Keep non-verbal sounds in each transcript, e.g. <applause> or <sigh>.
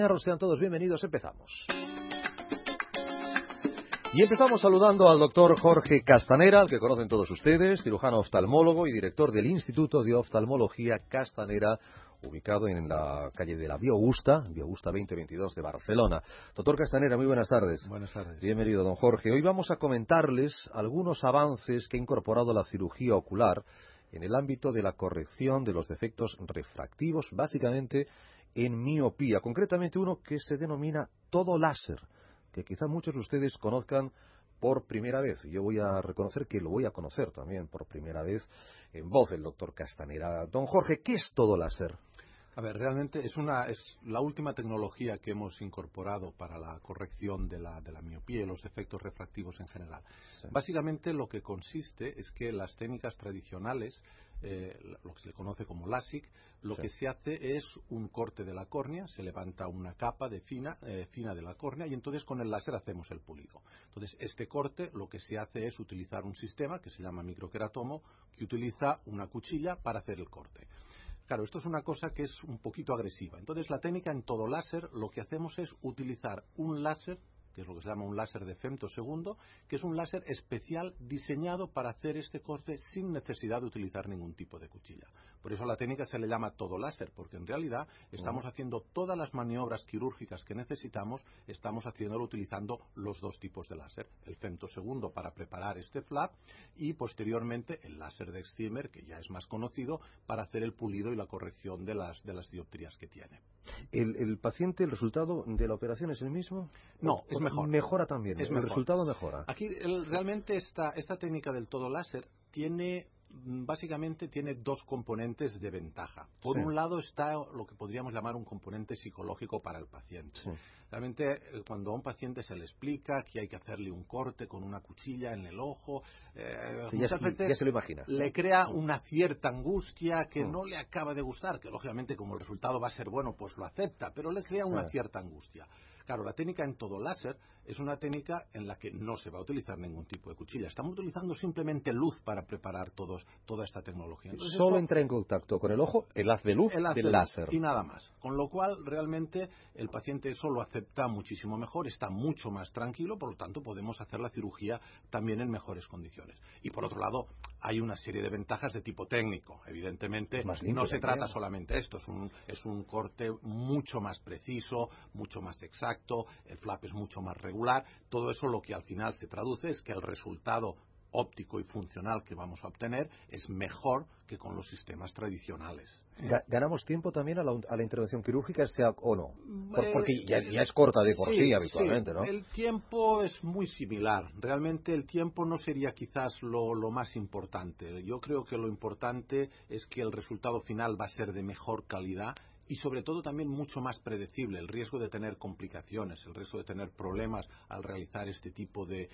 Sean todos bienvenidos, empezamos. Y empezamos saludando al doctor Jorge Castanera, al que conocen todos ustedes, cirujano oftalmólogo y director del Instituto de Oftalmología Castanera, ubicado en la calle de la Biogusta, Biogusta 2022 de Barcelona. Doctor Castanera, muy buenas tardes. Buenas tardes. Bienvenido, don Jorge. Hoy vamos a comentarles algunos avances que ha incorporado la cirugía ocular en el ámbito de la corrección de los defectos refractivos, básicamente en miopía, concretamente uno que se denomina todo láser que quizá muchos de ustedes conozcan por primera vez. Yo voy a reconocer que lo voy a conocer también por primera vez en voz del doctor Castanera. Don Jorge, ¿qué es todo láser? A ver, realmente es, una, es la última tecnología que hemos incorporado para la corrección de la, de la miopía y los efectos refractivos en general. Básicamente lo que consiste es que las técnicas tradicionales eh, lo que se le conoce como LASIK, lo que se hace es un corte de la córnea, se levanta una capa de fina, eh, fina de la córnea y entonces con el láser hacemos el pulido. Entonces, este corte lo que se hace es utilizar un sistema que se llama microqueratomo, que utiliza una cuchilla para hacer el corte. Claro, esto es una cosa que es un poquito agresiva. Entonces, la técnica en todo láser lo que hacemos es utilizar un láser que es lo que se llama un láser de femtosegundo, que es un láser especial diseñado para hacer este corte sin necesidad de utilizar ningún tipo de cuchilla. Por eso la técnica se le llama todo láser, porque en realidad estamos haciendo todas las maniobras quirúrgicas que necesitamos, estamos haciéndolo utilizando los dos tipos de láser, el femtosegundo para preparar este flap y posteriormente el láser de Excimer, que ya es más conocido, para hacer el pulido y la corrección de las, de las dioptrías que tiene. ¿El, paciente, el resultado de la operación es el mismo? No, es mejor. Mejora también, el resultado mejora. Aquí realmente esta, esta técnica del todo láser tiene Mm, básicamente tiene dos componentes de ventaja. Por un lado está lo que podríamos llamar un componente psicológico para el paciente. Realmente eh, cuando a un paciente se le explica que hay que hacerle un corte con una cuchilla en el ojo, eh, muchas veces se lo imagina. le crea una cierta angustia que no le acaba de gustar, que lógicamente como el resultado va a ser bueno, pues lo acepta, pero le crea una cierta angustia. Claro, la técnica en todo láser es una técnica en la que no se va a utilizar ningún tipo de cuchilla. Estamos utilizando simplemente luz para preparar todos, toda esta tecnología. Solo entra en contacto con el ojo el haz de luz del láser. Y nada más. Con lo cual, realmente, el paciente eso lo acepta muchísimo mejor, está mucho más tranquilo, por lo tanto, podemos hacer la cirugía también en mejores condiciones. Y por otro lado, hay una serie de ventajas de tipo técnico. Evidentemente, no se trata solamente de esto, es un, es un corte mucho más preciso, mucho más exacto el flap es mucho más regular, todo eso lo que al final se traduce es que el resultado óptico y funcional que vamos a obtener es mejor que con los sistemas tradicionales. ¿Ganamos tiempo también a la, intervención quirúrgica, sea o no? porque ya, es corta de por sí, habitualmente, ¿no? El tiempo es muy similar. Realmente el tiempo no sería quizás lo, lo más importante. Yo creo que lo importante es que el resultado final va a ser de mejor calidad y sobre todo también mucho más predecible el riesgo de tener complicaciones, el riesgo de tener problemas al realizar este tipo de,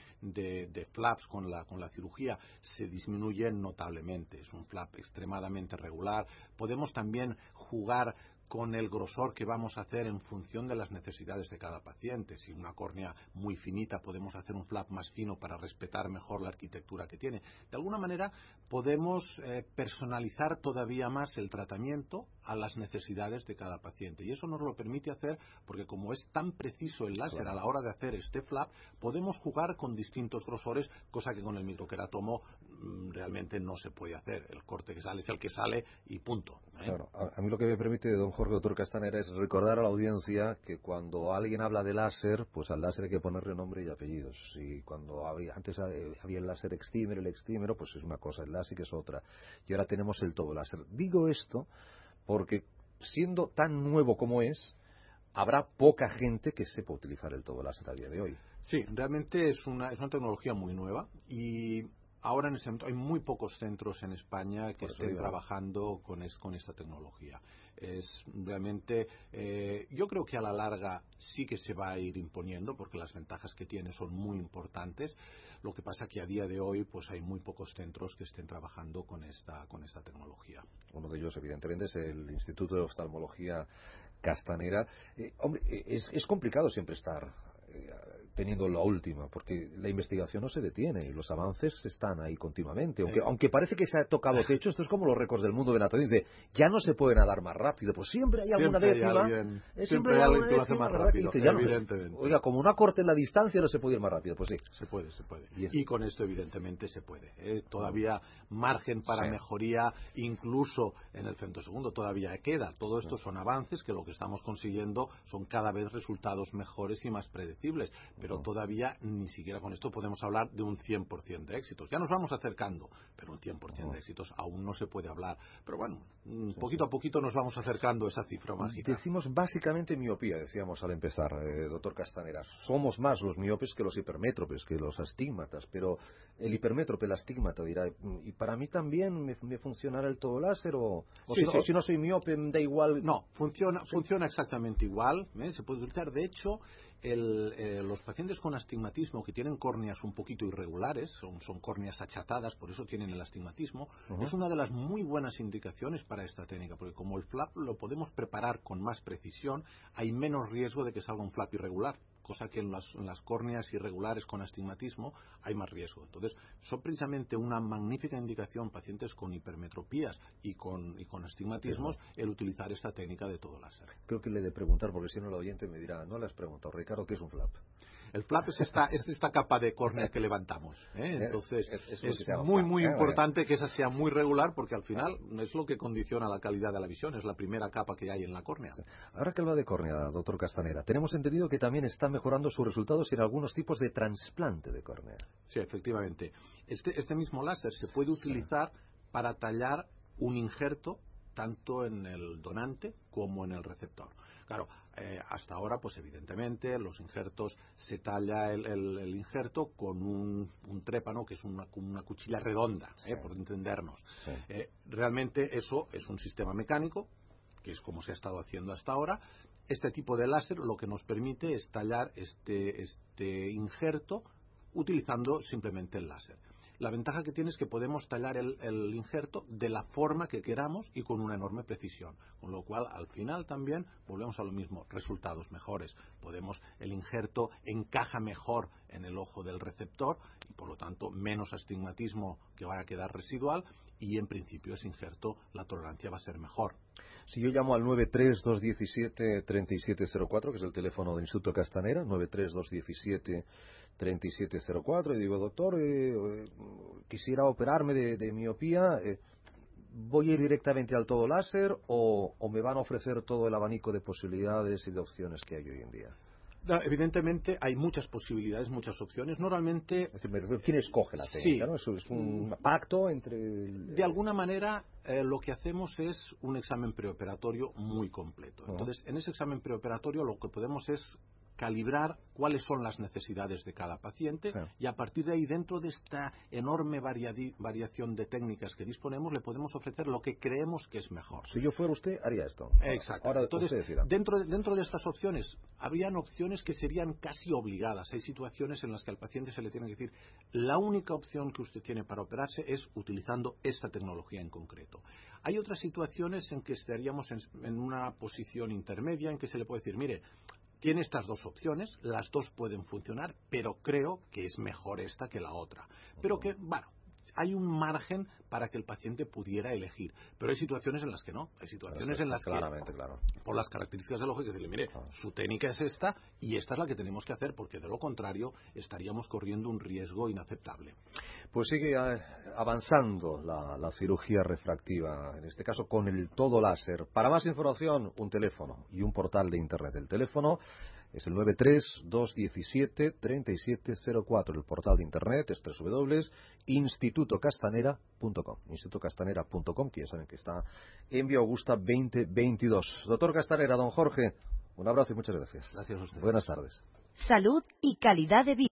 flaps con la, con la cirugía se disminuye notablemente. Es un flap extremadamente regular. Podemos también jugar con el grosor que vamos a hacer en función de las necesidades de cada paciente. Si una córnea muy finita podemos hacer un flap más fino para respetar mejor la arquitectura que tiene. De alguna manera podemos eh, personalizar todavía más el tratamiento a las necesidades de cada paciente. Y eso nos lo permite hacer porque como es tan preciso el láser a la hora de hacer este flap, podemos jugar con distintos grosores, cosa que con el microqueratomo mm, realmente no se puede hacer. El corte que sale es el que sale y punto. ¿eh? a, mí lo que me permite, don Jorge Doctor Castanera, es recordar a la audiencia que cuando alguien habla de láser, pues al láser hay que ponerle nombre y apellidos. Y cuando había, antes había el láser extímero, el extímero, pues es una cosa, el láser es otra. Y ahora tenemos el todo láser. Digo esto porque siendo tan nuevo como es, habrá poca gente que sepa utilizar el todo láser a día de hoy. Sí, realmente es una, es una tecnología muy nueva y ahora en ese momento hay muy pocos centros en España que estén trabajando con, con esta tecnología. Es realmente eh, yo creo que a la larga sí que se va a ir imponiendo porque las ventajas que tiene son muy importantes. Lo que pasa que a día de hoy pues hay muy pocos centros que estén trabajando con esta con esta tecnología. Uno de ellos evidentemente es el Instituto de Oftalmología Castanera. Eh, hombre es, es complicado siempre estar eh, teniendo la última, porque la investigación no se detiene y los avances están ahí continuamente. Aunque, aunque parece que se ha tocado <laughs> techo, esto es como los récords del mundo de natación. Dice, ya no se puede nadar más rápido, pues siempre hay alguna décima. siempre, hay alguien que lo hace más rápido, evidentemente. oiga, como una corte en la distancia no se puede ir más rápido, pues sí. Se puede, se puede. Y, con esto evidentemente se puede. ¿eh? Todavía margen para mejoría, incluso en el segundo todavía queda. Todo esto son avances que lo que estamos consiguiendo son cada vez resultados mejores y más predecibles pero todavía ni siquiera con esto podemos hablar de un 100% de éxitos. Ya nos vamos acercando, pero un 100% de éxitos aún no se puede hablar. Pero bueno, mm, poquito a poquito nos vamos acercando a esa cifra mágica. Decimos básicamente miopía, decíamos al empezar, eh, doctor Castanera. Somos más los miopes que los hipermétropes, que los astigmatas, pero el hipermétrope, el astigmata dirá, ¿y para mí también me, funcionará el todo láser o, si, no, soy miope da igual? No, funciona, funciona exactamente igual, ¿eh? se puede utilizar. De hecho, eh, los pacientes con astigmatismo que tienen córneas un poquito irregulares, son, son córneas achatadas, por eso tienen el astigmatismo, es una de las muy buenas indicaciones para esta técnica, porque como el flap lo podemos preparar con más precisión, hay menos riesgo de que salga un flap irregular cosa que en las, córneas irregulares con astigmatismo hay más riesgo. Entonces, son precisamente una magnífica indicación pacientes con hipermetropías y con, y con astigmatismos el utilizar esta técnica de todo láser. Creo que le he de preguntar, porque si no el oyente me dirá, no le has preguntado, Ricardo, ¿qué es un flap? El flap es esta, es esta capa de córnea que levantamos. ¿eh? Entonces, es, muy, muy ¿eh? importante que esa sea muy regular porque al final es lo que condiciona la calidad de la visión. Es la primera capa que hay en la córnea. Ahora que habla de córnea, doctor Castanera, tenemos entendido que también está mejorando sus resultados en algunos tipos de trasplante de córnea. Sí, efectivamente. Este, este mismo láser se puede utilizar para tallar un injerto tanto en el donante como en el receptor. Claro, eh, hasta ahora, pues evidentemente, los injertos se talla el, injerto con un, trépano que es una, una cuchilla redonda, eh, por entendernos. Eh, realmente eso es un sistema mecánico, que es como se ha estado haciendo hasta ahora. Este tipo de láser lo que nos permite es tallar este, este injerto utilizando simplemente el láser. La ventaja que tiene es que podemos tallar el, injerto de la forma que queramos y con una enorme precisión. Con lo cual, al final también volvemos a lo mismo, resultados mejores. Podemos, el injerto encaja mejor en el ojo del receptor y por lo tanto menos astigmatismo que vaya a quedar residual y en principio ese injerto la tolerancia va a ser mejor. Si yo llamo al 93217-3704, que es el teléfono del Instituto Castanera, 93217 3704 y digo, doctor, eh, eh, quisiera operarme de, miopía, eh, ¿voy a ir directamente al todo láser o, me van a ofrecer todo el abanico de posibilidades y de opciones que hay hoy en día? evidentemente hay muchas posibilidades, muchas opciones. Normalmente. ¿Quién escoge la técnica? ¿no? ¿Es un pacto entre.? De alguna manera, lo que hacemos es un examen preoperatorio muy completo. Entonces, en ese examen preoperatorio lo que podemos es calibrar cuáles son las necesidades de cada paciente y a partir de ahí, dentro de esta enorme variación de técnicas que disponemos, le podemos ofrecer lo que creemos que es mejor. Si yo fuera usted, haría esto. Exacto. Ahora, Entonces, dentro de, dentro de estas opciones, habrían opciones que serían casi obligadas. Hay situaciones en las que al paciente se le tiene que decir, la única opción que usted tiene para operarse es utilizando esta tecnología en concreto. Hay otras situaciones en que estaríamos en una posición intermedia en que se le puede decir, mire, tiene estas dos opciones, las dos pueden funcionar, pero creo que es mejor esta que la otra. Pero que, bueno, hay un margen para que el paciente pudiera elegir. Pero hay situaciones en las que no. Hay situaciones en las que, claro. por las características del ojo, que decirle, mire, su técnica es esta y esta es la que tenemos que hacer, porque de lo contrario estaríamos corriendo un riesgo inaceptable. Pues sigue eh, avanzando la, la cirugía refractiva, en este caso con el todo láser. Para más información, un teléfono y un portal de Internet. El teléfono es el 932173704. El portal de internet es www.institutocastanera.com. Institutocastanera.com, que ya saben que está en Vía Augusta 2022. Doctor Castanera, don Jorge, un abrazo y muchas gracias. Gracias a usted. Buenas tardes. Salud y calidad de vida.